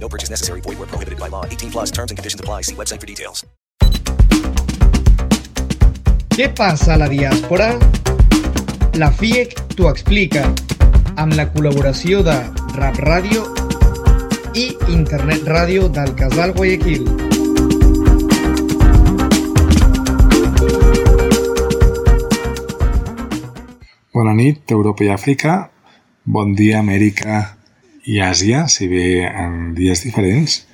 No purchase necessary. Void where prohibited by law. 18 plus terms and conditions apply. See website for details. Què passa a la diàspora? La FIEC t'ho explica amb la col·laboració de Rap Ràdio i Internet Ràdio del Casal Guayaquil. Bona nit, Europa i Àfrica. Bon dia, Amèrica i Àsia, si bé en dies diferents,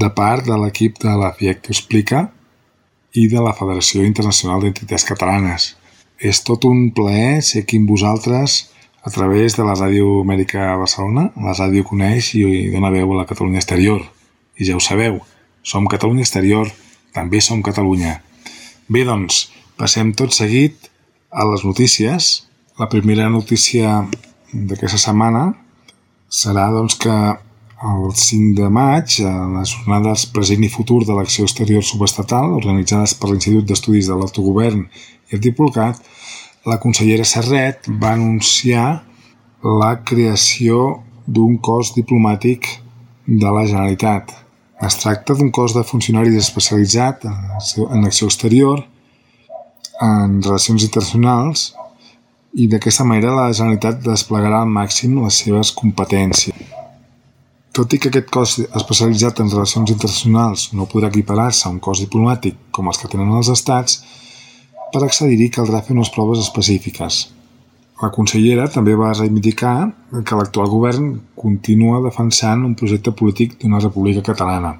de part de l'equip de la FIEC t'ho explica i de la Federació Internacional d'Entitats Catalanes. És tot un plaer ser aquí amb vosaltres a través de la Ràdio Amèrica Barcelona. La ràdio coneix i dona veu a la Catalunya exterior. I ja ho sabeu, som Catalunya exterior, també som Catalunya. Bé, doncs, passem tot seguit a les notícies. La primera notícia d'aquesta setmana serà doncs, que el 5 de maig, en les jornades present i futur de l'acció exterior subestatal, organitzades per l'Institut d'Estudis de l'Autogovern i el Dipolcat, la consellera Serret va anunciar la creació d'un cos diplomàtic de la Generalitat. Es tracta d'un cos de funcionaris especialitzat en acció exterior, en relacions internacionals, i d'aquesta manera la Generalitat desplegarà al màxim les seves competències. Tot i que aquest cos especialitzat en relacions internacionals no podrà equiparar-se a un cos diplomàtic com els que tenen els estats, per accedir-hi caldrà fer unes proves específiques. La consellera també va reivindicar que l'actual govern continua defensant un projecte polític d'una república catalana.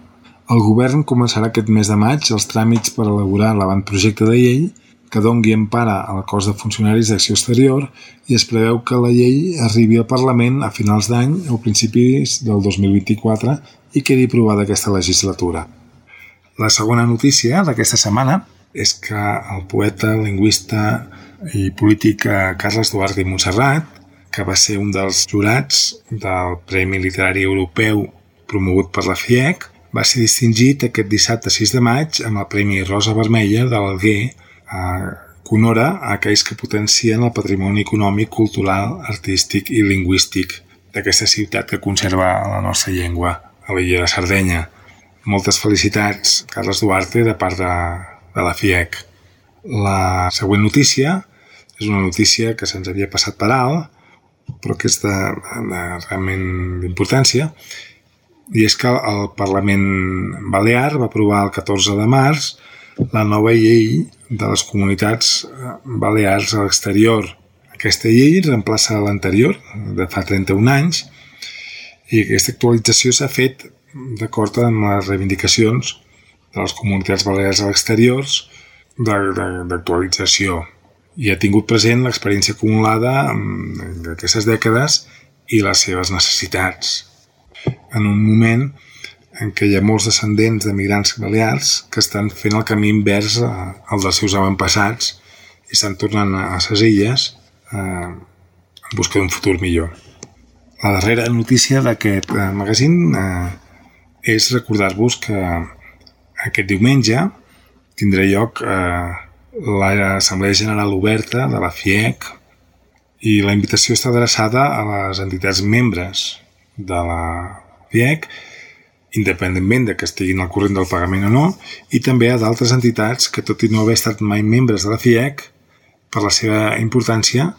El govern començarà aquest mes de maig els tràmits per elaborar l'avantprojecte de llei que dongui empara al cos de funcionaris d'acció exterior i es preveu que la llei arribi al Parlament a finals d'any o principis del 2024 i quedi aprovada aquesta legislatura. La segona notícia d'aquesta setmana és que el poeta, lingüista i polític Carles Duarte i Montserrat, que va ser un dels jurats del Premi Literari Europeu promogut per la FIEC, va ser distingit aquest dissabte 6 de maig amb el Premi Rosa Vermella de l'Alguer honora a aquells que potencien el patrimoni econòmic, cultural, artístic i lingüístic d'aquesta ciutat que conserva la nostra llengua, a l'illa de Sardenya. Moltes felicitats, Carles Duarte, de part de, de la FIEC. La següent notícia és una notícia que se'ns havia passat per alt, però que és de, de realment d'importància, i és que el Parlament Balear va aprovar el 14 de març la nova llei de les comunitats balears a l'exterior. Aquesta llei reemplaça l'anterior, de fa 31 anys, i aquesta actualització s'ha fet d'acord amb les reivindicacions de les comunitats balears a l'exterior d'actualització i ha tingut present l'experiència acumulada d'aquestes dècades i les seves necessitats. En un moment en què hi ha molts descendents de migrants balears que estan fent el camí invers al dels seus avantpassats i estan tornant a les illes eh, en busca d'un futur millor. La darrera notícia d'aquest eh, magazín eh, és recordar-vos que aquest diumenge tindrà lloc eh, l'Assemblea General Oberta de la FIEC i la invitació està adreçada a les entitats membres de la FIEC independentment de que estiguin al corrent del pagament o no, i també a d'altres entitats que, tot i no haver estat mai membres de la FIEC, per la seva importància,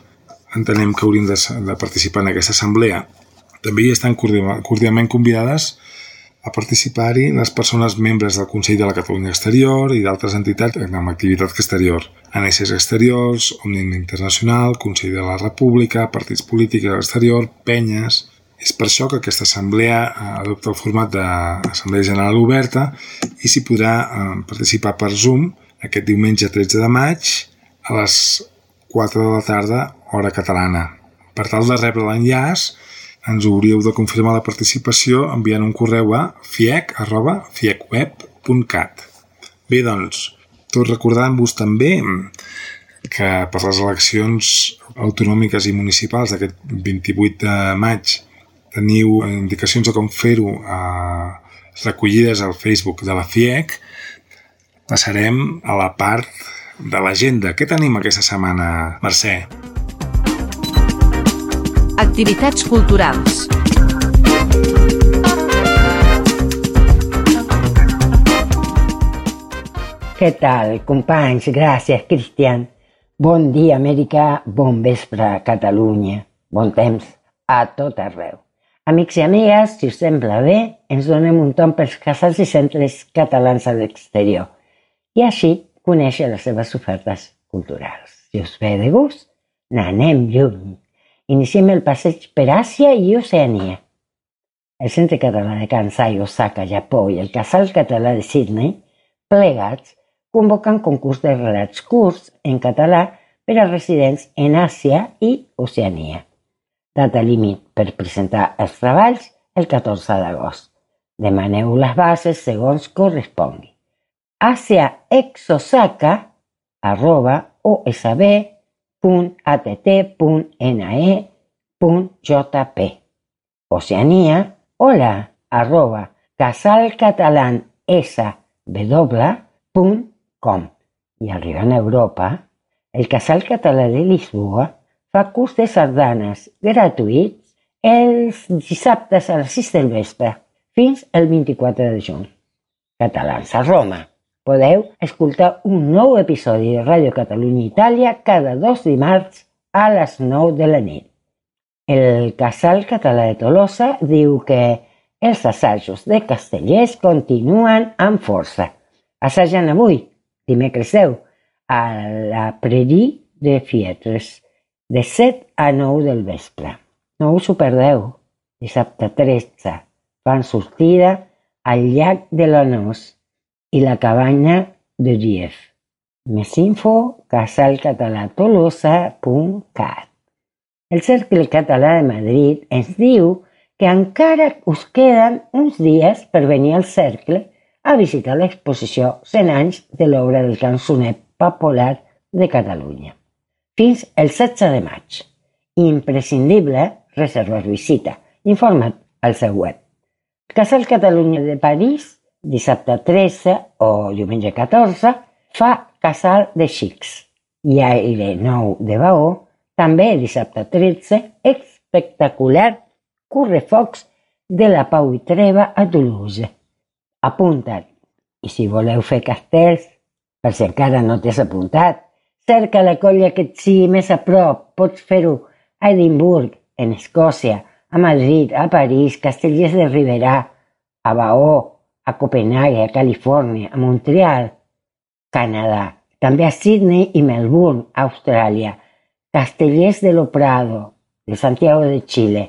entenem que haurien de, de participar en aquesta assemblea. També hi estan cordialment convidades a participar-hi les persones membres del Consell de la Catalunya Exterior i d'altres entitats amb activitat exterior, ANSs exteriors, Òmnium Internacional, Consell de la República, partits polítics a l'exterior, penyes... És per això que aquesta assemblea eh, adopta el format d'Assemblea General Oberta i s'hi podrà eh, participar per Zoom aquest diumenge 13 de maig a les 4 de la tarda, hora catalana. Per tal de rebre l'enllaç, ens hauríeu de confirmar la participació enviant un correu a fiec.fiecweb.cat. Bé, doncs, tot recordant-vos també que per les eleccions autonòmiques i municipals d'aquest 28 de maig teniu indicacions de com fer-ho eh, recollides al Facebook de la FIEC, passarem a la part de l'agenda. Què tenim aquesta setmana, Mercè? Activitats culturals. Què tal, companys? Gràcies, Cristian. Bon dia, Amèrica. Bon vespre, Catalunya. Bon temps a tot arreu. Amics i amigues, si us sembla bé, ens donem un tom pels casals i centres catalans a l'exterior i així conèixer les seves ofertes culturals. Si us ve de gust, n'anem lluny. Iniciem el passeig per Àsia i Oceania. El Centre Català de Kansai, Osaka, Japó i el Casal Català de Sydney, plegats, convoquen concurs de relats curts en català per a residents en Àsia i Oceania. Data límit per presentar els treballs el 14 d'agost. Demaneu les bases segons correspongui. Asia exosaka arroba osb.att.nae.jp Oceania hola arroba casalcatalansw.com i arribant a Europa, el Casal Català de Lisboa fa curs de sardanes gratuïts els dissabtes a les 6 del vespre fins al 24 de juny. Catalans a Roma. Podeu escoltar un nou episodi de Ràdio Catalunya Itàlia cada dos dimarts a les 9 de la nit. El Casal Català de Tolosa diu que els assajos de castellers continuen amb força. Assagen avui, dimecres 10, a la Prairie de Fietres de 7 a 9 del vespre. No us ho perdeu. Dissabte 13 fan sortida al llac de la Nos i la cabanya de Gief. Més info casalcatalatolosa.cat El Cercle Català de Madrid ens diu que encara us queden uns dies per venir al Cercle a visitar l'exposició 100 anys de l'obra del cançoner popular de Catalunya fins el 16 de maig. Imprescindible reservar visita. Informa't al seu web. Casal Catalunya de París, dissabte 13 o diumenge 14, fa Casal de Xics. I Aire Nou de Baó, també dissabte 13, espectacular correfocs de la Pau i Treva a Toulouse. Apunta't. I si voleu fer castells, per si encara no t'has apuntat, Cerca la colla que et sigui més a prop. Pots fer-ho a Edimburg, en Escòcia, a Madrid, a París, Castellers de Riberà, a Baó, a Copenhague, a Califòrnia, a Montreal, Canadà, també a Sydney i Melbourne, Austràlia, Castellers de lo Prado, de Santiago de Xile,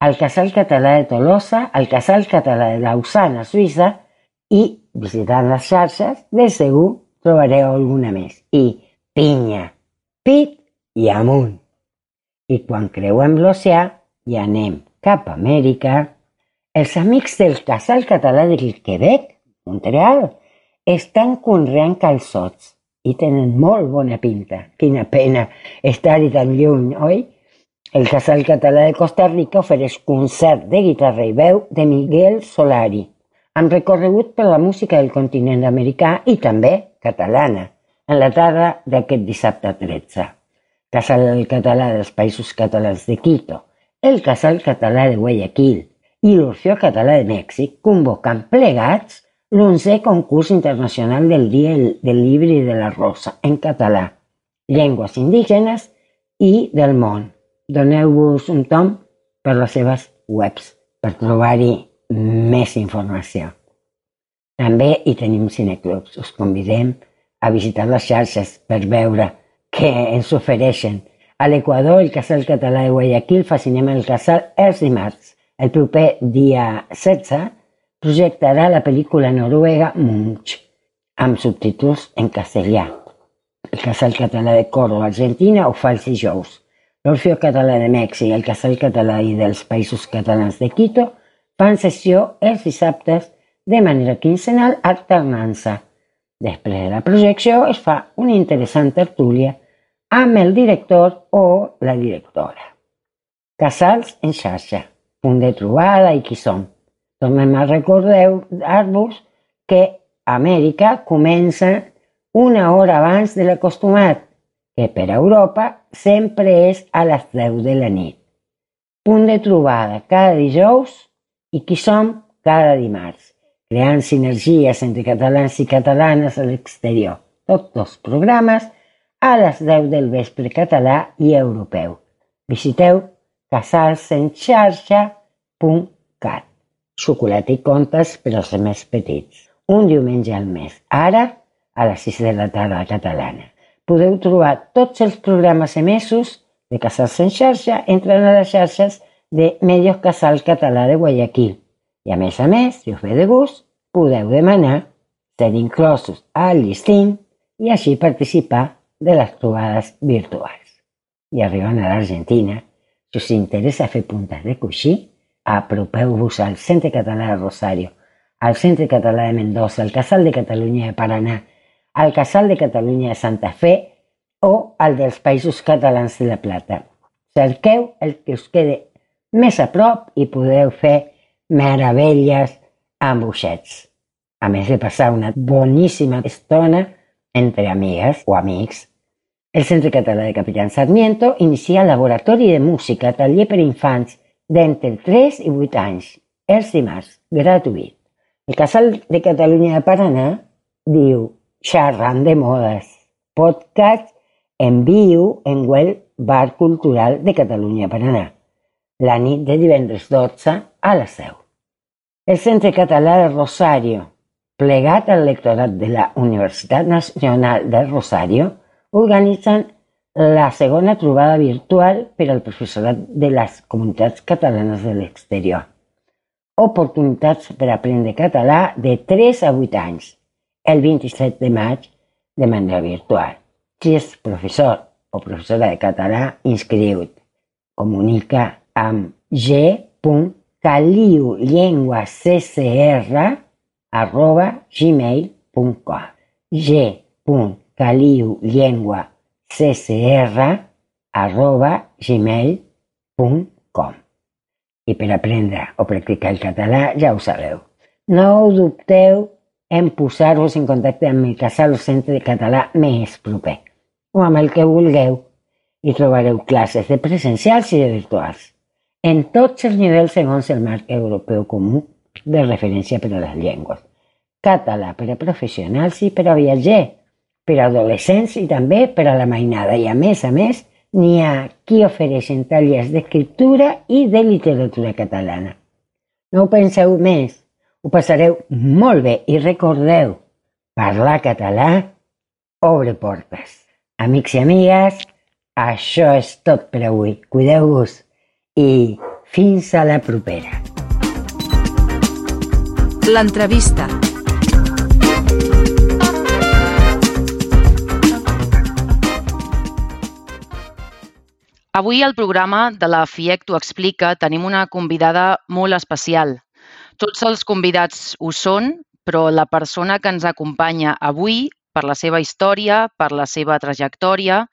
al Casal Català de Tolosa, al Casal Català de Lausana, Suïssa, i visitant les xarxes, de segur trobareu alguna més. I pinya, pit i amunt. I quan creuem l'oceà i anem cap a Amèrica, els amics del Casal Català del Quebec, Montreal, estan conreant calçots i tenen molt bona pinta. Quina pena estar-hi tan lluny, oi? El Casal Català de Costa Rica ofereix concert de guitarra i veu de Miguel Solari, amb recorregut per la música del continent americà i també catalana en la tarda d'aquest dissabte 13. Casal Català dels Països Catalans de Quito, el Casal Català de Guayaquil i l'Orfeo Català de Mèxic convoquen plegats l'onzè concurs internacional del Dia del Llibre i de la Rosa en català, llengües indígenes i del món. Doneu-vos un tom per les seves webs per trobar-hi més informació. També hi tenim cineclubs. Us convidem a visitar les xarxes per veure què ens ofereixen. A l'Equador, el Casal Català de Guayaquil fa cinema el Casal els dimarts. El proper dia 16 projectarà la pel·lícula noruega Munch, amb subtítols en castellà. El Casal Català de Córdoba, Argentina, ho fa els dijous. L'Orfeo Català de Mèxic el Casal Català i dels Països Catalans de Quito fan sessió els dissabtes de manera quincenal alternant-se. Després de la projecció es fa una interessant tertúlia amb el director o la directora. Casals en xarxa, punt de trobada i qui som. Tornem a recordar-vos que Amèrica comença una hora abans de l'acostumat, que per a Europa sempre és a les 10 de la nit. Punt de trobada cada dijous i qui som cada dimarts creant sinergies entre catalans i catalanes a l'exterior. Tots els programes a les 10 del vespre català i europeu. Visiteu casalsenxarxa.cat. Xocolata i contes per als més petits. Un diumenge al mes. Ara, a les 6 de la tarda catalana. Podeu trobar tots els programes emesos de Casals en xarxa entrant a les xarxes de Medios Casal Català de Guayaquil i a més a més, si us ve de gust, podeu demanar ser inclosos al llistint i així participar de les trobades virtuals. I arribant a l'Argentina, si us interessa fer puntes de coixí, apropeu-vos al Centre Català de Rosario, al Centre Català de Mendoza, al Casal de Catalunya de Paraná, al Casal de Catalunya de Santa Fe o al dels Països Catalans de la Plata. Cerqueu el que us quede més a prop i podeu fer meravelles amb uixets. A més de passar una boníssima estona entre amigues o amics. El Centre Català de Capitán Sarmiento inicia el laboratori de música taller per infants d'entre 3 i 8 anys, els dimarts, gratuït. El Casal de Catalunya de Paraná diu Xerrant de modes, podcast en viu en web Bar Cultural de Catalunya Paraná, la nit de divendres 12 a les 10. El Centre Català de Rosario, plegat al lectorat de la Universitat Nacional de Rosario, organitzen la segona trobada virtual per al professorat de les comunitats catalanes de l'exterior. Oportunitats per aprendre català de 3 a 8 anys, el 27 de maig de manera virtual. Si és professor o professora de català, inscriu-te. Comunica amb g.caliulllenguaccr arroba gmail.com g.caliulllenguaccr arroba I per aprendre o practicar el català ja ho sabeu. No ho dubteu en posar-vos en contacte amb el casal o centre de català més proper o amb el que vulgueu. I trobareu classes de presencials i de virtuals en tots els nivells segons el marc europeu comú de referència per a les llengües. Català per a professionals i per a viatger, per a adolescents i també per a la mainada. I a més a més, n'hi ha qui ofereixen tallers d'escriptura i de literatura catalana. No ho penseu més, ho passareu molt bé i recordeu, parlar català obre portes. Amics i amigues, això és tot per avui. Cuideu-vos i fins a la propera. L'entrevista. Avui al programa de la FIEC t'ho explica tenim una convidada molt especial. Tots els convidats ho són, però la persona que ens acompanya avui, per la seva història, per la seva trajectòria,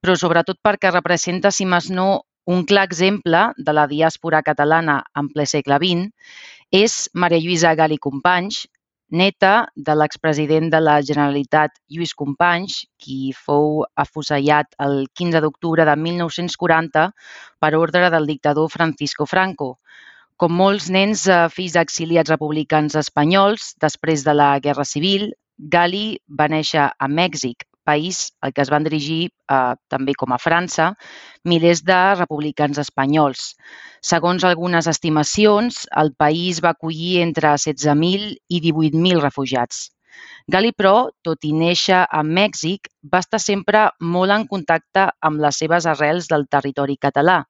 però sobretot perquè representa, si més no, un clar exemple de la diàspora catalana en ple segle XX, és Maria Lluïsa Gali Companys, neta de l'expresident de la Generalitat Lluís Companys, qui fou afusellat el 15 d'octubre de 1940 per ordre del dictador Francisco Franco. Com molts nens eh, fills d'exiliats republicans espanyols, després de la Guerra Civil, Gali va néixer a Mèxic, país al que es van dirigir, eh, també com a França, milers de republicans espanyols. Segons algunes estimacions, el país va acollir entre 16.000 i 18.000 refugiats. Gali, però, tot i néixer a Mèxic, va estar sempre molt en contacte amb les seves arrels del territori català.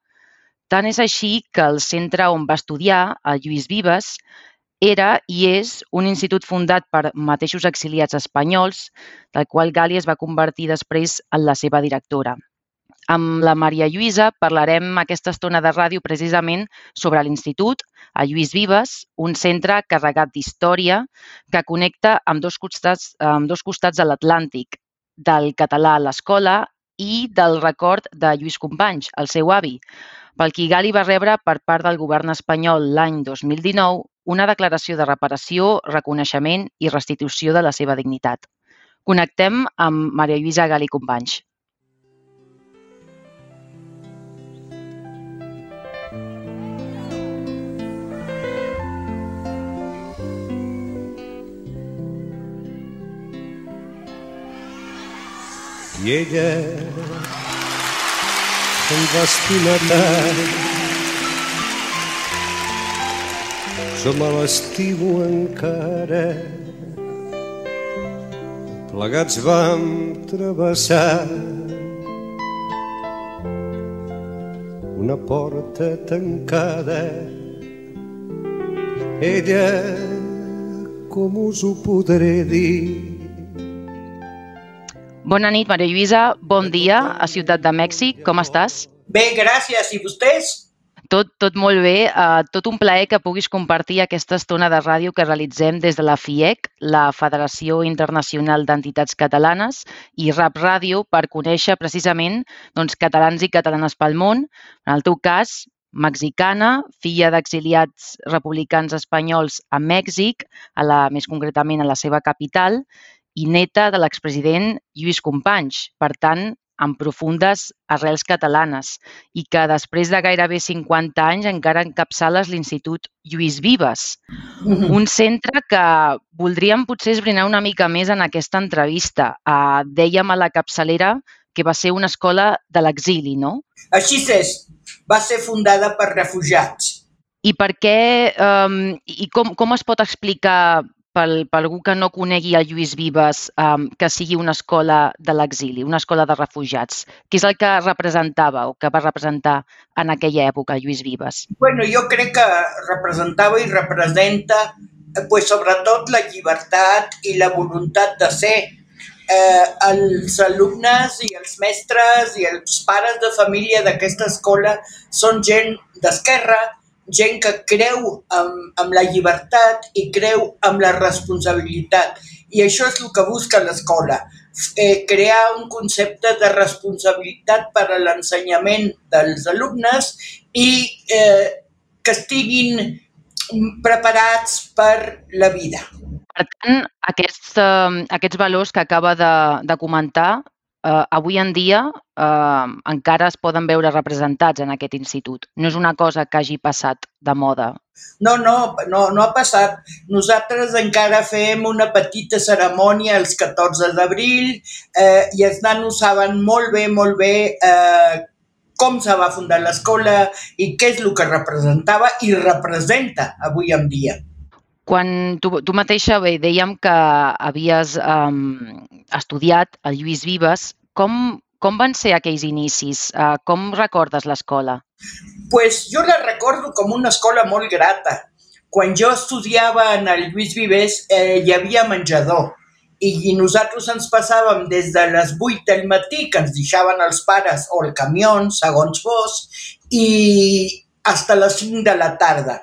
Tant és així que el centre on va estudiar, el Lluís Vives, era i és un institut fundat per mateixos exiliats espanyols, del qual Gali es va convertir després en la seva directora. Amb la Maria Lluïsa parlarem aquesta estona de ràdio precisament sobre l'Institut, a Lluís Vives, un centre carregat d'història que connecta amb dos costats, amb dos costats de l'Atlàntic, del català a l'escola i del record de Lluís Companys, el seu avi, pel qui Gali va rebre per part del govern espanyol l'any 2019 una declaració de reparació, reconeixement i restitució de la seva dignitat. Connectem amb Maria Lluïsa Gali Companys. i ella tant. Jo me l'estimo encara. Plegats vam travessar una porta tancada. Ella, com us ho podré dir, Bona nit, Maria Lluïsa. Bon dia a Ciutat de Mèxic. Com estàs? Bé, gràcies. I vostès? Tot, tot molt bé. Uh, tot un plaer que puguis compartir aquesta estona de ràdio que realitzem des de la FIEC, la Federació Internacional d'Entitats Catalanes, i Rap Ràdio per conèixer precisament doncs, catalans i catalanes pel món. En el teu cas, mexicana, filla d'exiliats republicans espanyols a Mèxic, a la, més concretament a la seva capital, i neta de l'expresident Lluís Companys, per tant, amb profundes arrels catalanes i que després de gairebé 50 anys encara encapçales l'Institut Lluís Vives, mm-hmm. un centre que voldríem potser esbrinar una mica més en aquesta entrevista. Uh, dèiem a la capçalera que va ser una escola de l'exili, no? Així és, va ser fundada per refugiats. I per què, um, i com, com es pot explicar pel, per algú que no conegui el Lluís Vives um, que sigui una escola de l'exili, una escola de refugiats? Què és el que representava o que va representar en aquella època Lluís Vives? Bueno, jo crec que representava i representa eh, pues, sobretot la llibertat i la voluntat de ser eh, els alumnes i els mestres i els pares de família d'aquesta escola són gent d'esquerra, gent que creu en, en la llibertat i creu en la responsabilitat. I això és el que busca l'escola, eh, crear un concepte de responsabilitat per a l'ensenyament dels alumnes i eh, que estiguin preparats per la vida. Per tant, aquests, eh, aquests valors que acaba de, de comentar eh, avui en dia eh, encara es poden veure representats en aquest institut. No és una cosa que hagi passat de moda. No, no, no, no ha passat. Nosaltres encara fem una petita cerimònia els 14 d'abril eh, i els nanos saben molt bé, molt bé eh, com se va fundar l'escola i què és el que representava i representa avui en dia. Quan tu, tu mateixa bé, dèiem que havies um, estudiat el Lluís Vives, com, com van ser aquells inicis? Uh, com recordes l'escola? pues jo la recordo com una escola molt grata. Quan jo estudiava en el Lluís Vives eh, hi havia menjador i nosaltres ens passàvem des de les 8 del matí, que ens deixaven els pares o el camió, segons fos, i fins a les 5 de la tarda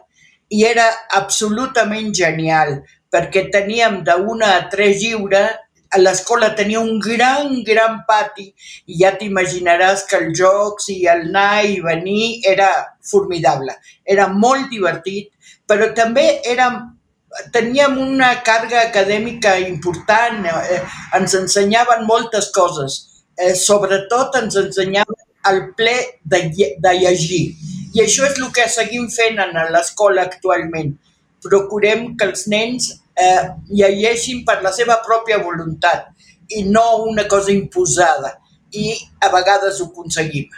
i era absolutament genial perquè teníem d'una a tres lliures l'escola tenia un gran, gran pati i ja t'imaginaràs que els jocs i el anar i venir era formidable. Era molt divertit, però també érem, teníem una càrrega acadèmica important, eh, ens ensenyaven moltes coses. Eh, sobretot ens ensenyaven el ple de, de llegir i això és el que seguim fent en l'escola actualment. Procurem que els nens eh, llegeixin per la seva pròpia voluntat i no una cosa imposada. I a vegades ho aconseguim.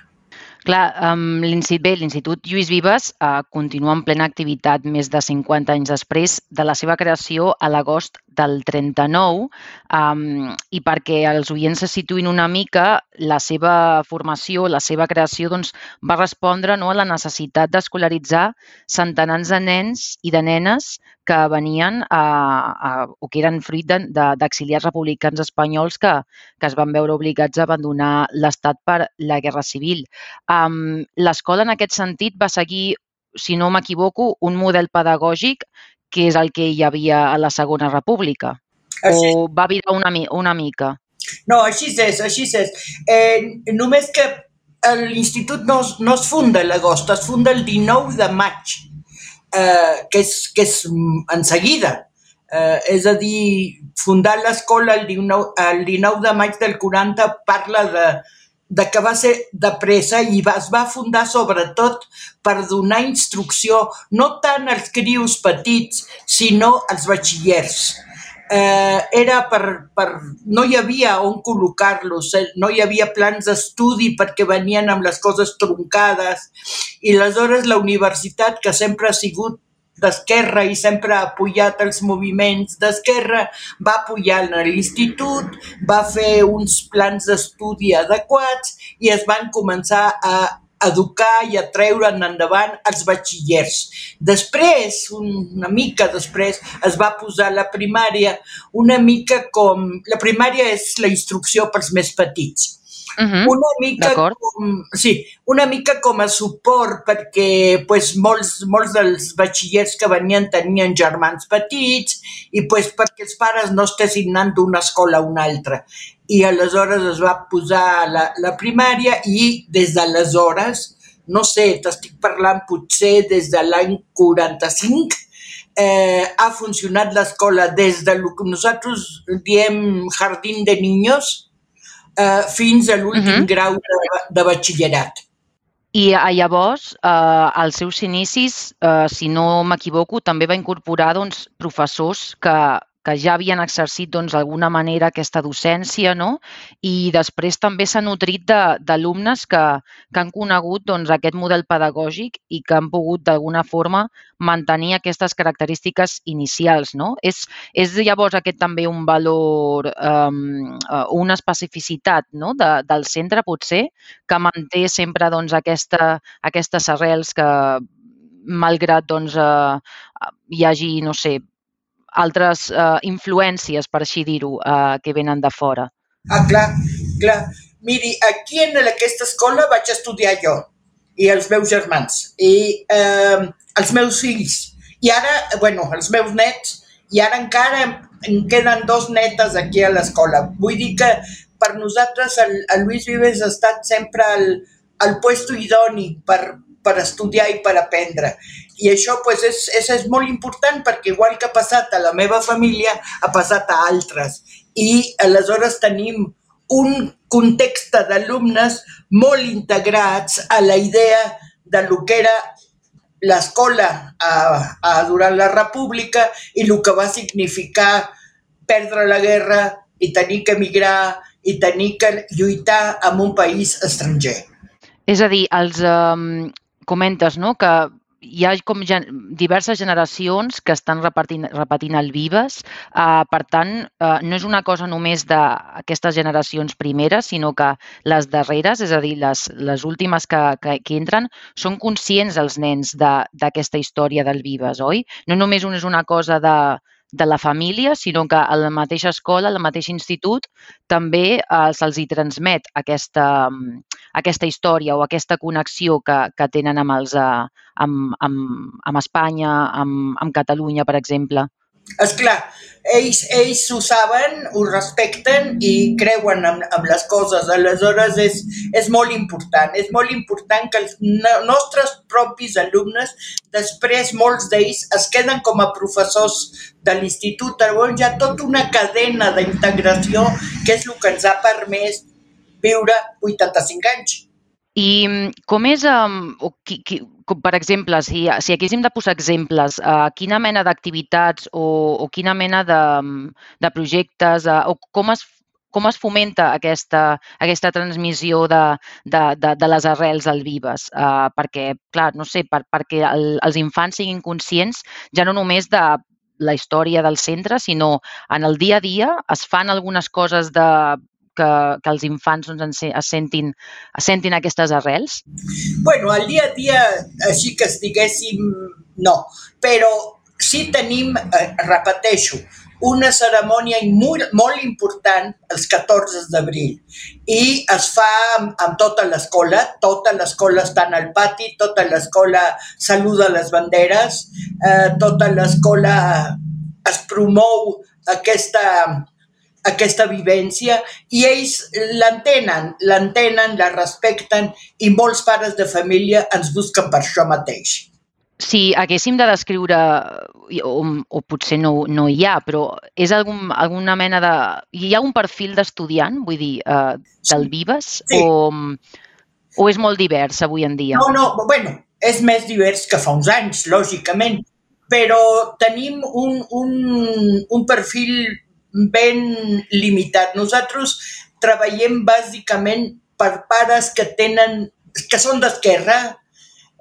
Clar, um, l'Institut Lluís Vives uh, continua en plena activitat més de 50 anys després de la seva creació a l'agost del 39 um, i perquè els oients se situïn una mica, la seva formació, la seva creació doncs, va respondre no, a la necessitat d'escolaritzar centenars de nens i de nenes que venien a, a, o que eren fruit d'exiliats republicans espanyols que, que es van veure obligats a abandonar l'Estat per la Guerra Civil. Um, L'escola, en aquest sentit, va seguir, si no m'equivoco, un model pedagògic que és el que hi havia a la Segona República. Així. O va virar una, una mica? No, així és, així és. Eh, només que l'institut no, no es funda l'agost, es funda el 19 de maig eh, que, és, que és en seguida. Eh, és a dir, fundar l'escola el, 19, el 19 de maig del 40 parla de, de que va ser de pressa i va, es va fundar sobretot per donar instrucció no tant als crius petits, sinó als batxillers eh, era per, per... no hi havia on col·locar-los, eh? no hi havia plans d'estudi perquè venien amb les coses troncades i aleshores la universitat, que sempre ha sigut d'esquerra i sempre ha apoyat els moviments d'esquerra, va apoyar l'institut, va fer uns plans d'estudi adequats i es van començar a educar i a treure'n endavant els batxillers. Després, una mica després, es va posar la primària una mica com... La primària és la instrucció pels més petits. Uh -huh. Una mica com, sí, una mica com a suport perquè pues, molts, molts dels batxillers que venien tenien germans petits i pues, perquè els pares no estessin anant d'una escola a una altra i aleshores es va posar la, la primària i des d'aleshores, no sé, t'estic parlant potser des de l'any 45, eh, ha funcionat l'escola des de lo que nosaltres diem jardín de niños eh, fins a l'últim uh -huh. grau de, de batxillerat. I llavors, eh, als seus inicis, eh, si no m'equivoco, també va incorporar doncs, professors que, que ja havien exercit doncs, d'alguna manera aquesta docència no? i després també s'ha nutrit d'alumnes que, que han conegut doncs, aquest model pedagògic i que han pogut d'alguna forma mantenir aquestes característiques inicials. No? És, és llavors aquest també un valor, um, una especificitat no? de, del centre potser que manté sempre doncs, aquesta, aquestes arrels que malgrat doncs, eh, hi hagi, no sé, altres eh, influències, per així dir-ho, eh, que venen de fora. Ah, clar, clar. Miri, aquí en aquesta escola vaig estudiar jo i els meus germans i eh, els meus fills. I ara, bueno, els meus nets, i ara encara en queden dos netes aquí a l'escola. Vull dir que per nosaltres el, el Lluís Vives ha estat sempre el, el puesto idoni per, per estudiar i per aprendre. I això pues, és, és, és molt important perquè igual que ha passat a la meva família, ha passat a altres. I aleshores tenim un context d'alumnes molt integrats a la idea de lo que era l'escola durant la república i el que va significar perdre la guerra i tenir que emigrar i tenir que lluitar en un país estranger. És a dir, els, eh, comentes no? que hi ha com gen diverses generacions que estan repetint, repetint el Vives. Uh, per tant, uh, no és una cosa només d'aquestes generacions primeres, sinó que les darreres, és a dir, les, les últimes que, que, que entren, són conscients els nens d'aquesta història del Vives, oi? No només és una cosa de, de la família, sinó que a la mateixa escola, al mateix institut, també eh, se'ls hi transmet aquesta, aquesta història o aquesta connexió que, que tenen amb, els, eh, amb, amb, amb Espanya, amb, amb Catalunya, per exemple. És clar, ells, ells ho saben, ho respecten i creuen en, en les coses. Aleshores, és, és molt important. És molt important que els nostres propis alumnes, després molts d'ells es queden com a professors de l'institut. Llavors hi ha tota una cadena d'integració que és el que ens ha permès viure 85 anys. I mm, com és, um, o qui, qui, com, per exemple, si, si haguéssim de posar exemples, uh, quina mena d'activitats o, o quina mena de, de projectes uh, o com es com es fomenta aquesta, aquesta transmissió de, de, de, de les arrels al vives? Uh, perquè, clar, no sé, per, perquè el, els infants siguin conscients ja no només de la història del centre, sinó en el dia a dia es fan algunes coses de que, que els infants doncs, es, sentin, es sentin aquestes arrels? Bueno, al dia a dia, així que estiguéssim, no. Però sí tenim, eh, repeteixo, una cerimònia molt, molt important els 14 d'abril i es fa amb, amb tota l'escola, tota l'escola està al pati, tota l'escola saluda les banderes, eh, tota l'escola es promou aquesta, aquesta vivència i ells l'entenen, l'entenen, la respecten i molts pares de família ens busquen per això mateix. Si haguéssim de descriure, o, o potser no, no hi ha, però és algun, alguna mena de... Hi ha un perfil d'estudiant, vull dir, eh, del Vives, sí. o, o és molt divers avui en dia? No, no, bueno, és més divers que fa uns anys, lògicament, però tenim un, un, un perfil ben limitat. Nosaltres treballem bàsicament per pares que tenen que són d'esquerra,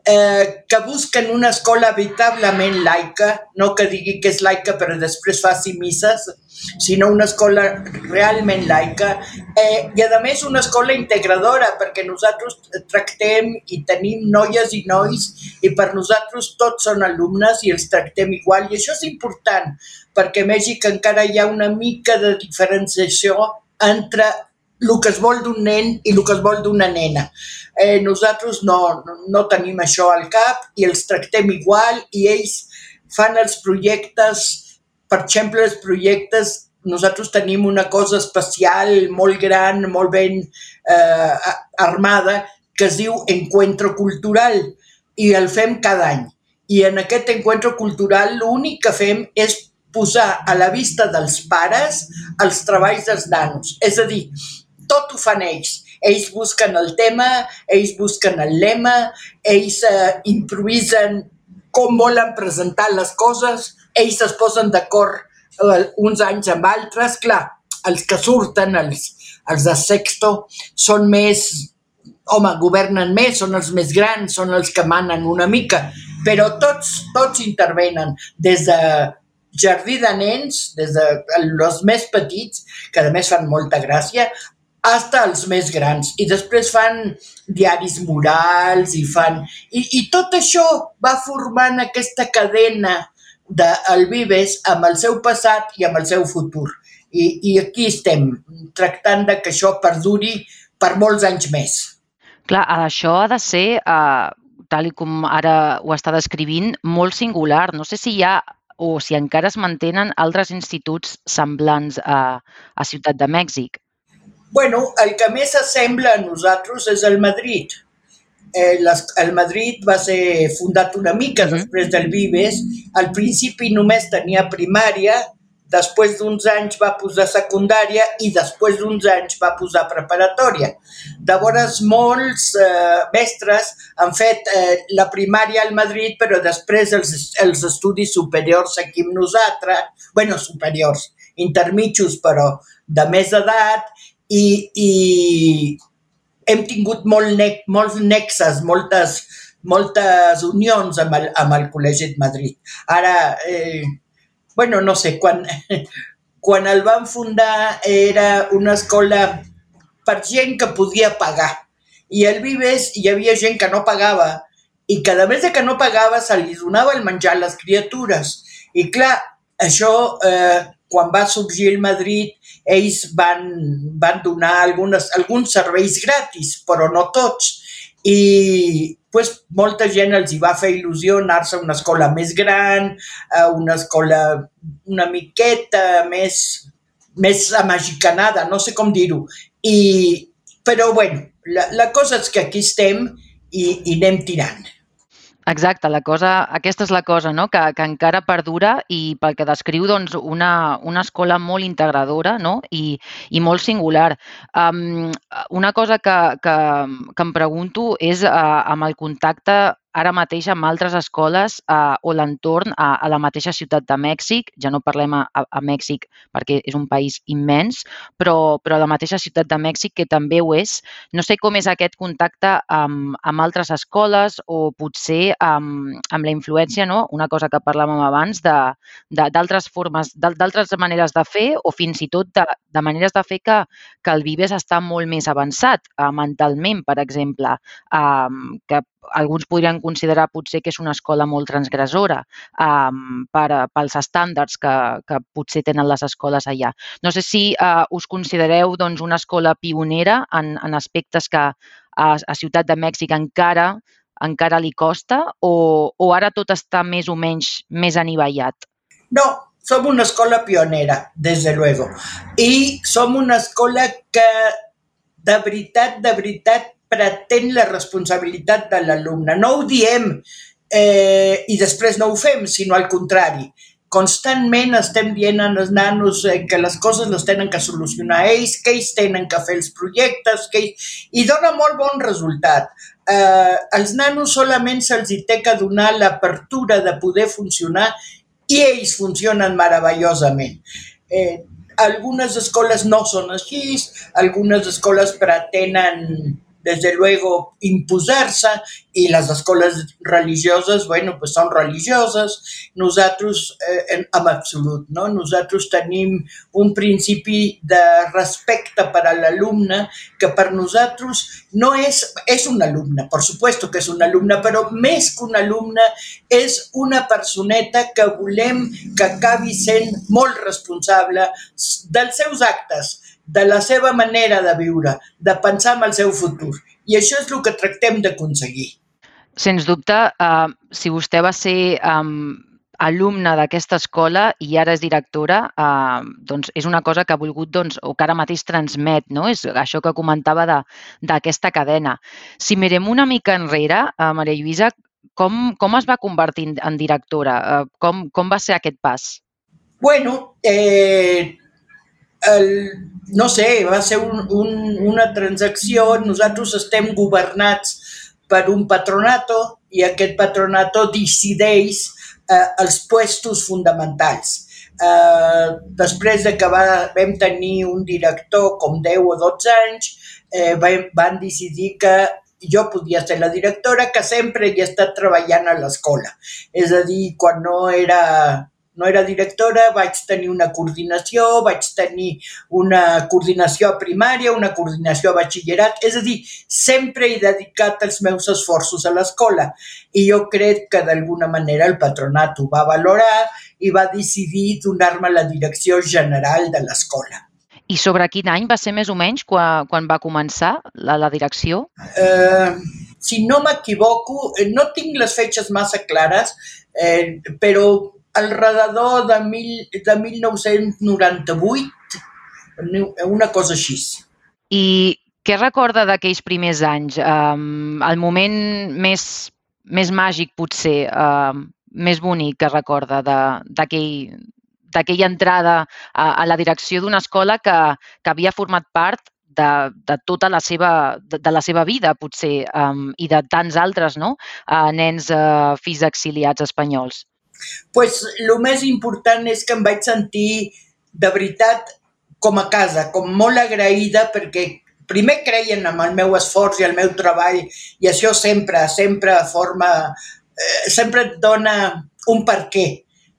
eh, que busquen una escola veritablement laica, no que digui que és laica però després faci misses, sinó una escola realment laica eh, i a més una escola integradora perquè nosaltres tractem i tenim noies i nois i per nosaltres tots són alumnes i els tractem igual i això és important perquè a Mèxic encara hi ha una mica de diferenciació entre el que es vol d'un nen i el que es vol d'una nena. Eh, nosaltres no, no tenim això al cap i els tractem igual i ells fan els projectes, per exemple, els projectes, nosaltres tenim una cosa especial, molt gran, molt ben eh, armada, que es diu Encuentro Cultural i el fem cada any. I en aquest encuentro cultural l'únic que fem és posar a la vista dels pares els treballs dels nanos. És a dir, tot ho fan ells. Ells busquen el tema, ells busquen el lema, ells eh, improvisen com volen presentar les coses, ells es posen d'acord eh, uns anys amb altres. Clar, els que surten, els, els de sexto, són més, home, governen més, són els més grans, són els que manen una mica, però tots, tots intervenen, des de jardí de nens, des de els més petits, que a més fan molta gràcia, hasta els més grans. I després fan diaris morals i fan... I, i tot això va formant aquesta cadena del Vives amb el seu passat i amb el seu futur. I, i aquí estem, tractant de que això perduri per molts anys més. Clar, això ha de ser, eh, tal i com ara ho està descrivint, molt singular. No sé si hi ha o si encara es mantenen altres instituts semblants a, a Ciutat de Mèxic. Bueno, el que més s'assembla a nosaltres és el Madrid. Eh, les, el Madrid va ser fundat una mica mm després del Vives. Al principi només tenia primària, després d'uns anys va posar secundària i després d'uns anys va posar preparatòria. Llavors, molts eh, mestres han fet eh, la primària al Madrid, però després els, els estudis superiors aquí amb nosaltres, bueno, superiors, intermitjos, però de més edat, i, i hem tingut molt ne molts nexes, moltes, moltes unions amb el, amb el Col·legi de Madrid. Ara, eh, bueno, no sé, quan, quan el van fundar era una escola per gent que podia pagar. I al Vives hi havia gent que no pagava i cada més que no pagava se li donava el menjar a les criatures. I clar, això, eh, quan va sorgir el Madrid, ells van, van donar algunes, alguns serveis gratis, però no tots. I pues, molta gent els hi va fer il·lusió anar-se a una escola més gran, a una escola una miqueta més, més amagicanada, no sé com dir-ho. I, però, bueno, la, la cosa és que aquí estem i, i anem tirant. Exacte, la cosa, aquesta és la cosa, no? que, que encara perdura i pel que descriu doncs, una, una escola molt integradora no? I, i molt singular. Um, una cosa que, que, que em pregunto és uh, amb el contacte ara mateix amb altres escoles eh, o l'entorn a, a la mateixa ciutat de Mèxic, ja no parlem a, a Mèxic perquè és un país immens, però, però a la mateixa ciutat de Mèxic que també ho és. No sé com és aquest contacte amb, amb altres escoles o potser amb, amb la influència, no? una cosa que parlàvem abans, d'altres formes, d'altres maneres de fer o fins i tot de, de maneres de fer que, que el Vives està molt més avançat eh, mentalment, per exemple, eh, que alguns podrien considerar potser que és una escola molt transgressora um, per, pels estàndards que, que potser tenen les escoles allà. No sé si uh, us considereu doncs, una escola pionera en, en aspectes que a, a Ciutat de Mèxic encara encara li costa o, o ara tot està més o menys més anivellat? No, som una escola pionera, des de luego. I som una escola que de veritat, de veritat, pretén la responsabilitat de l'alumne. No ho diem eh, i després no ho fem, sinó al contrari. Constantment estem dient als nanos eh, que les coses les tenen que solucionar ells, que ells tenen que fer els projectes, que ells... i dona molt bon resultat. Eh, als nanos solament se'ls té que donar l'apertura de poder funcionar i ells funcionen meravellosament. Eh, algunes escoles no són així, algunes escoles pretenen desde luego, imposar-se i les escoles religioses, bueno, pues són religioses. Nosaltres, eh, en, en absolut, no? Nosaltres tenim un principi de respecte per a l'alumne que per nosaltres no és, és un alumne, per supuesto que és un alumne, però més que un alumne és una personeta que volem que acabi sent molt responsable dels seus actes, de la seva manera de viure, de pensar en el seu futur. I això és el que tractem d'aconseguir. Sens dubte, eh, si vostè va ser eh, alumne d'aquesta escola i ara és directora, eh, doncs és una cosa que ha volgut doncs, o que ara mateix transmet, no? és això que comentava d'aquesta cadena. Si mirem una mica enrere, eh, Maria Lluïsa, com, com es va convertir en, en directora? Eh, com, com va ser aquest pas? Bueno, eh, el, no sé, va ser un, un, una transacció, nosaltres estem governats per un patronato i aquest patronato decideix eh, els puestos fonamentals. Eh, després de que va, vam tenir un director com 10 o 12 anys, eh, van decidir que jo podia ser la directora que sempre he estat treballant a l'escola. És a dir, quan no era no era directora, vaig tenir una coordinació, vaig tenir una coordinació a primària, una coordinació a batxillerat, és a dir, sempre he dedicat els meus esforços a l'escola i jo crec que d'alguna manera el patronat ho va valorar i va decidir donar-me la direcció general de l'escola. I sobre quin any va ser més o menys quan, quan va començar la, la direcció? Eh, si no m'equivoco, eh, no tinc les fetges massa clares, eh, però alrededor de, mil, de 1998, una cosa així. I què recorda d'aquells primers anys? Um, el moment més, més màgic, potser, uh, més bonic que recorda d'aquell d'aquella entrada a, a la direcció d'una escola que, que havia format part de, de tota la seva, de, de la seva vida, potser, um, i de tants altres no? uh, nens uh, fills exiliats espanyols pues, el més important és que em vaig sentir de veritat com a casa, com molt agraïda perquè primer creien en el meu esforç i el meu treball i això sempre, sempre forma, eh, sempre et dona un per què,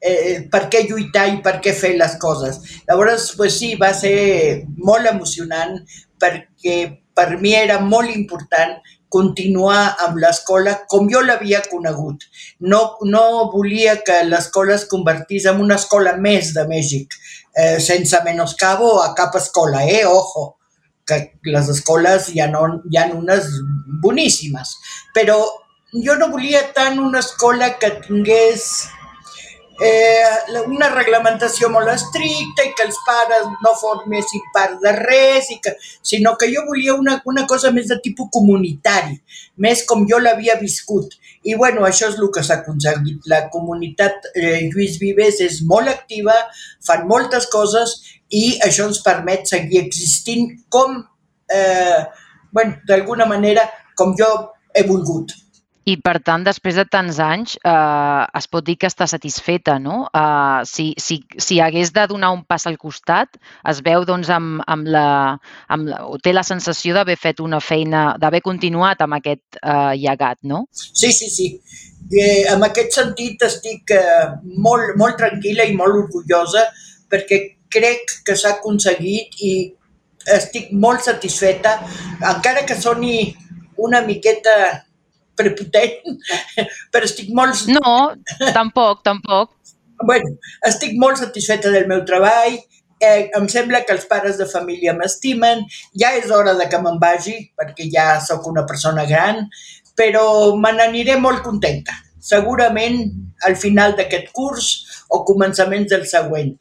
eh, per què lluitar i per què fer les coses. Llavors, pues sí, va ser molt emocionant perquè per mi era molt important continuar amb l'escola com jo l'havia conegut. No, no volia que l'escola es convertís en una escola més de Mèxic, eh, sense menoscabo a cap escola, eh? Ojo, que les escoles hi ha, no, hi ha unes boníssimes, però jo no volia tant una escola que tingués eh, una reglamentació molt estricta i que els pares no formessin part de res, i que, sinó que jo volia una, una cosa més de tipus comunitari, més com jo l'havia viscut. I bueno, això és el que s'ha aconseguit. La comunitat eh, Lluís Vives és molt activa, fan moltes coses i això ens permet seguir existint com, eh, bueno, d'alguna manera, com jo he volgut. I, per tant, després de tants anys, eh, es pot dir que està satisfeta, no? Eh, si, si, si hagués de donar un pas al costat, es veu, doncs, amb, amb la, amb la, o té la sensació d'haver fet una feina, d'haver continuat amb aquest eh, llegat, no? Sí, sí, sí. Eh, en aquest sentit estic eh, molt, molt tranquil·la i molt orgullosa perquè crec que s'ha aconseguit i estic molt satisfeta, encara que soni una miqueta prepotent, però estic molt... No, tampoc, tampoc. bueno, estic molt satisfeta del meu treball, eh, em sembla que els pares de família m'estimen, ja és hora de que me'n vagi, perquè ja sóc una persona gran, però me n'aniré molt contenta. Segurament al final d'aquest curs o començaments del següent.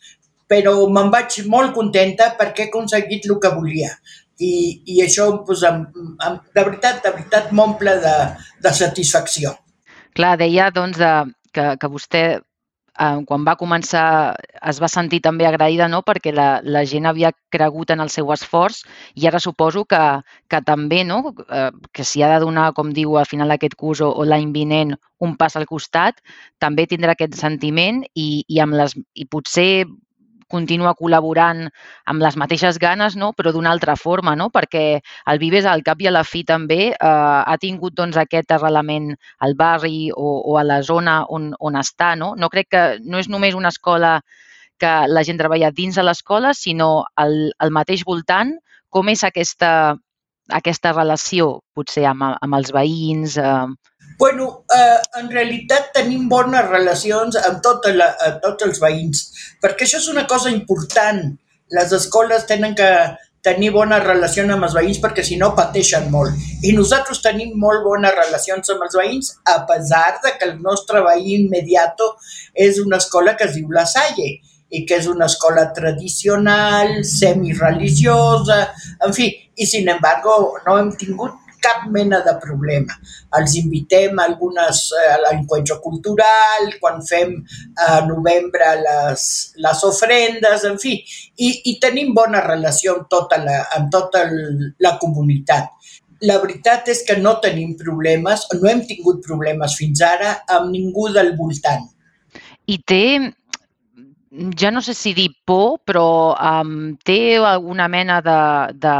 Però me'n vaig molt contenta perquè he aconseguit el que volia i, i això pues, em, em, de veritat, de veritat m'omple de, de satisfacció. Clar, deia doncs, de, que, que vostè eh, quan va començar es va sentir també agraïda no? perquè la, la gent havia cregut en el seu esforç i ara suposo que, que també, no? eh, que si ha de donar, com diu, al final d'aquest curs o, o l'any vinent un pas al costat, també tindrà aquest sentiment i, i, amb les, i potser continua col·laborant amb les mateixes ganes, no? però d'una altra forma, no? perquè el Vives al cap i a la fi també eh, ha tingut doncs, aquest arrelament al barri o, o a la zona on, on està. No? no crec que no és només una escola que la gent treballa dins de l'escola, sinó al, al mateix voltant, com és aquesta, aquesta relació, potser amb, amb els veïns, eh, Bueno, eh, en realitat tenim bones relacions amb, tota la, amb tots els veïns, perquè això és una cosa important. Les escoles tenen que tenir bones relacions amb els veïns perquè si no pateixen molt. I nosaltres tenim molt bones relacions amb els veïns a pesar de que el nostre veí immediat és una escola que es diu La Salle i que és una escola tradicional, semi-religiosa, en fi, i sin embargo no hem tingut cap mena de problema. Els invitem a algunes, eh, a l'encuentro cultural, quan fem a novembre les, les ofrendes, en fi, i, i tenim bona relació amb tota, la, amb tota la comunitat. La veritat és que no tenim problemes, no hem tingut problemes fins ara amb ningú del voltant. I té ja no sé si dir por, però um, té alguna mena de... de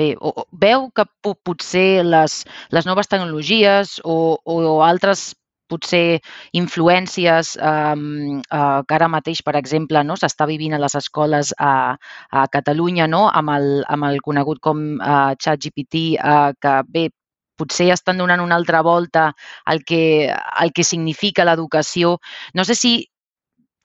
bé, o, veu que potser les, les noves tecnologies o, o altres potser influències um, uh, que ara mateix, per exemple, no, s'està vivint a les escoles a, a Catalunya no, amb, el, amb el conegut com uh, ChatGPT, uh, que bé, potser estan donant una altra volta al que, al que significa l'educació. No sé si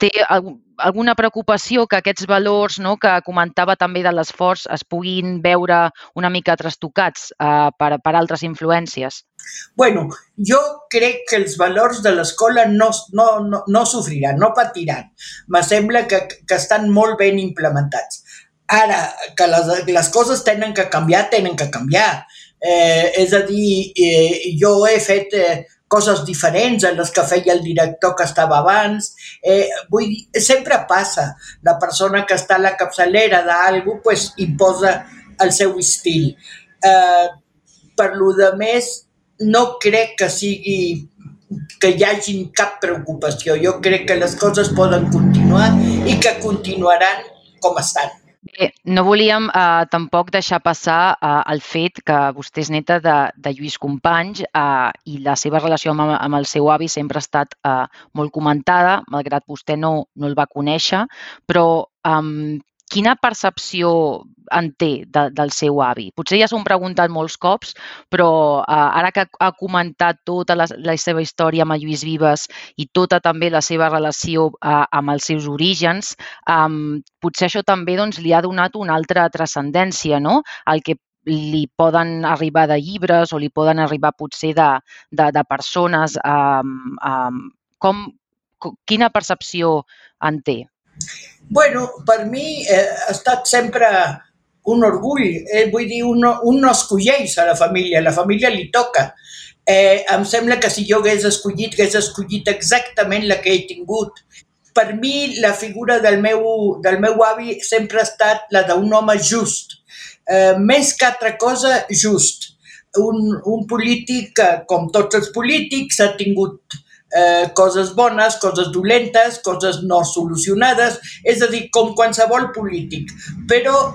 té alguna preocupació que aquests valors no, que comentava també de l'esforç es puguin veure una mica trastocats eh, per, per altres influències? Bueno, jo crec que els valors de l'escola no, no, no, no sofriran, no patiran. Me sembla que, que estan molt ben implementats. Ara, que les, les coses tenen que canviar, tenen que canviar. Eh, és a dir, eh, jo he fet eh, coses diferents a les que feia el director que estava abans. Eh, vull dir, sempre passa. La persona que està a la capçalera d'algú pues, imposa el seu estil. Eh, per lo de més, no crec que sigui que hi hagi cap preocupació. Jo crec que les coses poden continuar i que continuaran com estan. Bé, no volíem eh, tampoc deixar passar eh, el fet que vostè és neta de, de Lluís Companys eh, i la seva relació amb, amb el seu avi sempre ha estat eh, molt comentada, malgrat vostè no, no el va conèixer, però eh, quina percepció en té de, del seu avi? Potser ja s'ho han preguntat molts cops, però eh, ara que ha comentat tota la, la seva història amb Lluís Vives i tota també la seva relació eh, amb els seus orígens, eh, potser això també doncs, li ha donat una altra transcendència, no? El que li poden arribar de llibres o li poden arribar potser de, de, de persones. Eh, eh, com, quina percepció en té? Bueno, per mi eh, ha estat sempre un orgull, eh, vull dir, un, un no escolleix a la família, la família li toca. Eh, em sembla que si jo hagués escollit, hagués escollit exactament la que he tingut. Per mi, la figura del meu, del meu avi sempre ha estat la d'un home just, eh, més que altra cosa, just. Un, un polític com tots els polítics, ha tingut eh, coses bones, coses dolentes, coses no solucionades, és a dir, com qualsevol polític. Però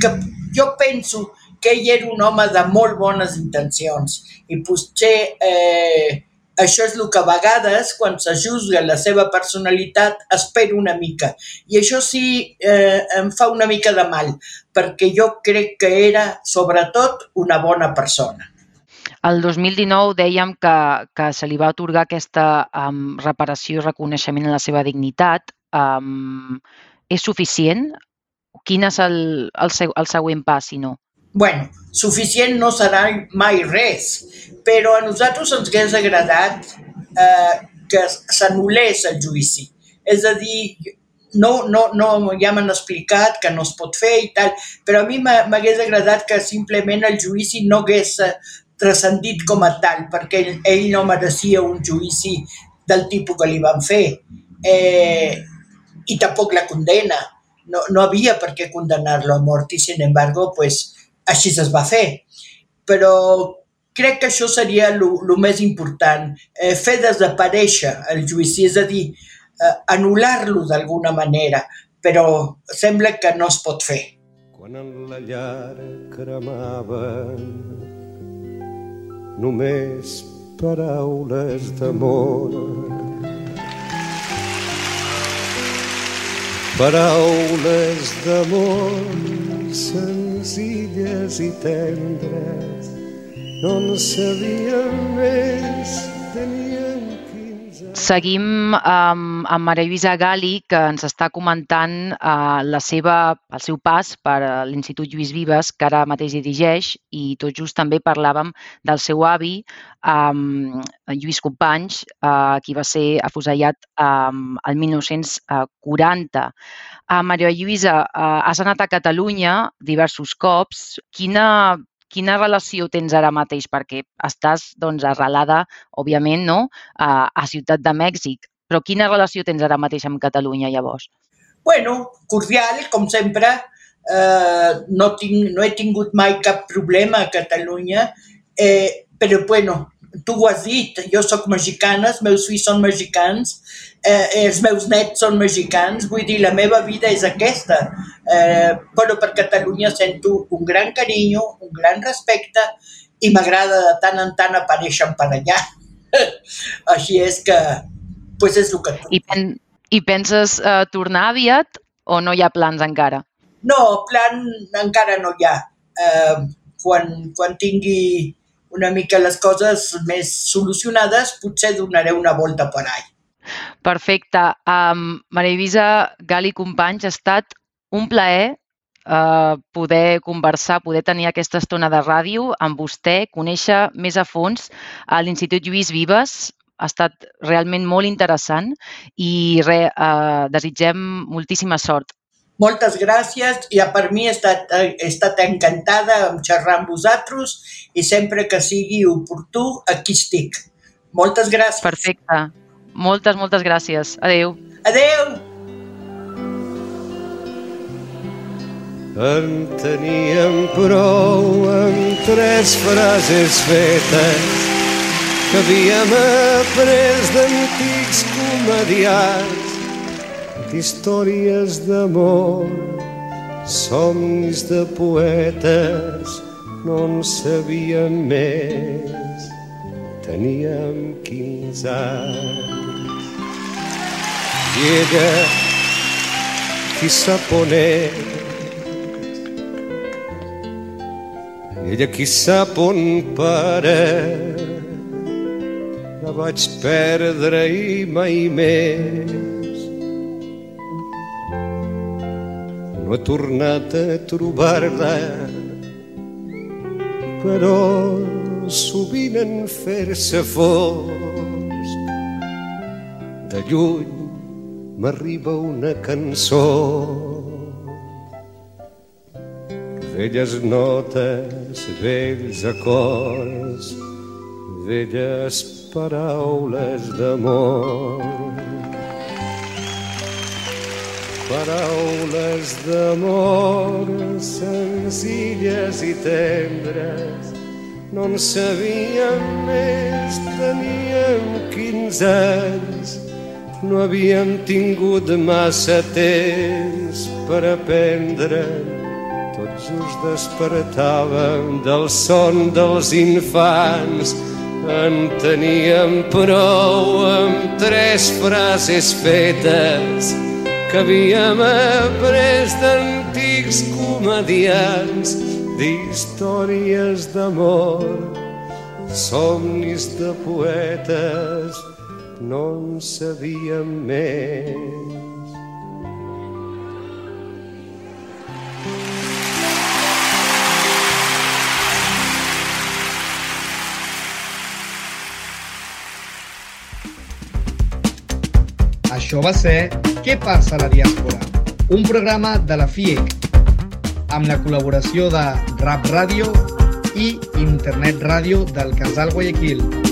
que jo penso que ell era un home de molt bones intencions i potser eh, això és el que a vegades, quan se juzga la seva personalitat, espero una mica. I això sí eh, em fa una mica de mal, perquè jo crec que era, sobretot, una bona persona. El 2019 dèiem que, que se li va otorgar aquesta um, reparació i reconeixement a la seva dignitat. Um, és suficient? Quin és el, el, el següent pas, si no? bueno, suficient no serà mai res, però a nosaltres ens hagués agradat eh, que s'anul·lés el judici. És a dir, no, no, no, ja m'han explicat que no es pot fer i tal, però a mi m'hagués agradat que simplement el judici no hagués transcendit com a tal, perquè ell, ell no mereixia un judici del tipus que li van fer. Eh, I tampoc la condena. No, no havia per què condenar-lo a mort i, sin embargo, pues, així es va fer. Però crec que això seria el més important, eh, fer desaparèixer el judici, és a dir, eh, anul·lar-lo d'alguna manera, però sembla que no es pot fer. Quan en la llar cremaven només paraules d'amor. Paraules d'amor senzilles i tendres, no en sabíem més, tenien 15 Seguim amb, amb Maria Lluïsa Gali, que ens està comentant uh, la seva, el seu pas per l'Institut Lluís Vives, que ara mateix dirigeix, i tot just també parlàvem del seu avi, um, Lluís Companys, uh, qui va ser afusellat um, el 1940. Uh, Maria Lluïsa, uh, has anat a Catalunya diversos cops. Quina, quina relació tens ara mateix? Perquè estàs doncs, arrelada, òbviament, no? a, a Ciutat de Mèxic. Però quina relació tens ara mateix amb Catalunya, llavors? Bueno, cordial, com sempre. Uh, no, tinc, no he tingut mai cap problema a Catalunya, eh, però bueno, tu ho has dit, jo sóc mexicana, els meus fills són mexicans, eh, els meus nets són mexicans, vull dir, la meva vida és aquesta. Eh, però per Catalunya sento un gran carinyo, un gran respecte i m'agrada de tant en tant aparèixer per allà. Així és que, pues és el que... I, pen I penses eh, tornar aviat o no hi ha plans encara? No, plan encara no hi ha. Eh, quan, quan tingui una mica les coses més solucionades, potser donaré una volta per all. Perfecte. Um, Maria Eivisa Gali Companys, ha estat un plaer uh, poder conversar, poder tenir aquesta estona de ràdio amb vostè, conèixer més a fons a l'Institut Lluís Vives. Ha estat realment molt interessant i re, uh, desitgem moltíssima sort moltes gràcies i per mi he estat, he estat encantada amb xerrar amb vosaltres i sempre que sigui oportú, aquí estic. Moltes gràcies. Perfecte. Moltes, moltes gràcies. Adeu. Adeu. En teníem prou amb tres frases fetes que havíem après d'antics comediats històries d'amor, somnis de poetes, no en sabíem més, teníem 15 anys. I ella, qui sap on és, ella qui sap on para, la vaig perdre i mai més no he tornat a trobar-la, però sovint en fer-se fosc De lluny m'arriba una cançó velles notes, vells acords, velles paraules d'amor. Paraules d'amor senzilles i tendres, no en sabíem més, teníem 15 anys, no havíem tingut massa temps per aprendre. Tots us despertàvem del son dels infants. En teníem prou amb tres frases fetes que havíem après d'antics comedians d'històries d'amor, somnis de poetes, no en sabíem més. Això va ser Què passa a la diàspora? Un programa de la FIEC amb la col·laboració de Rap Ràdio i Internet Ràdio del Casal Guayaquil.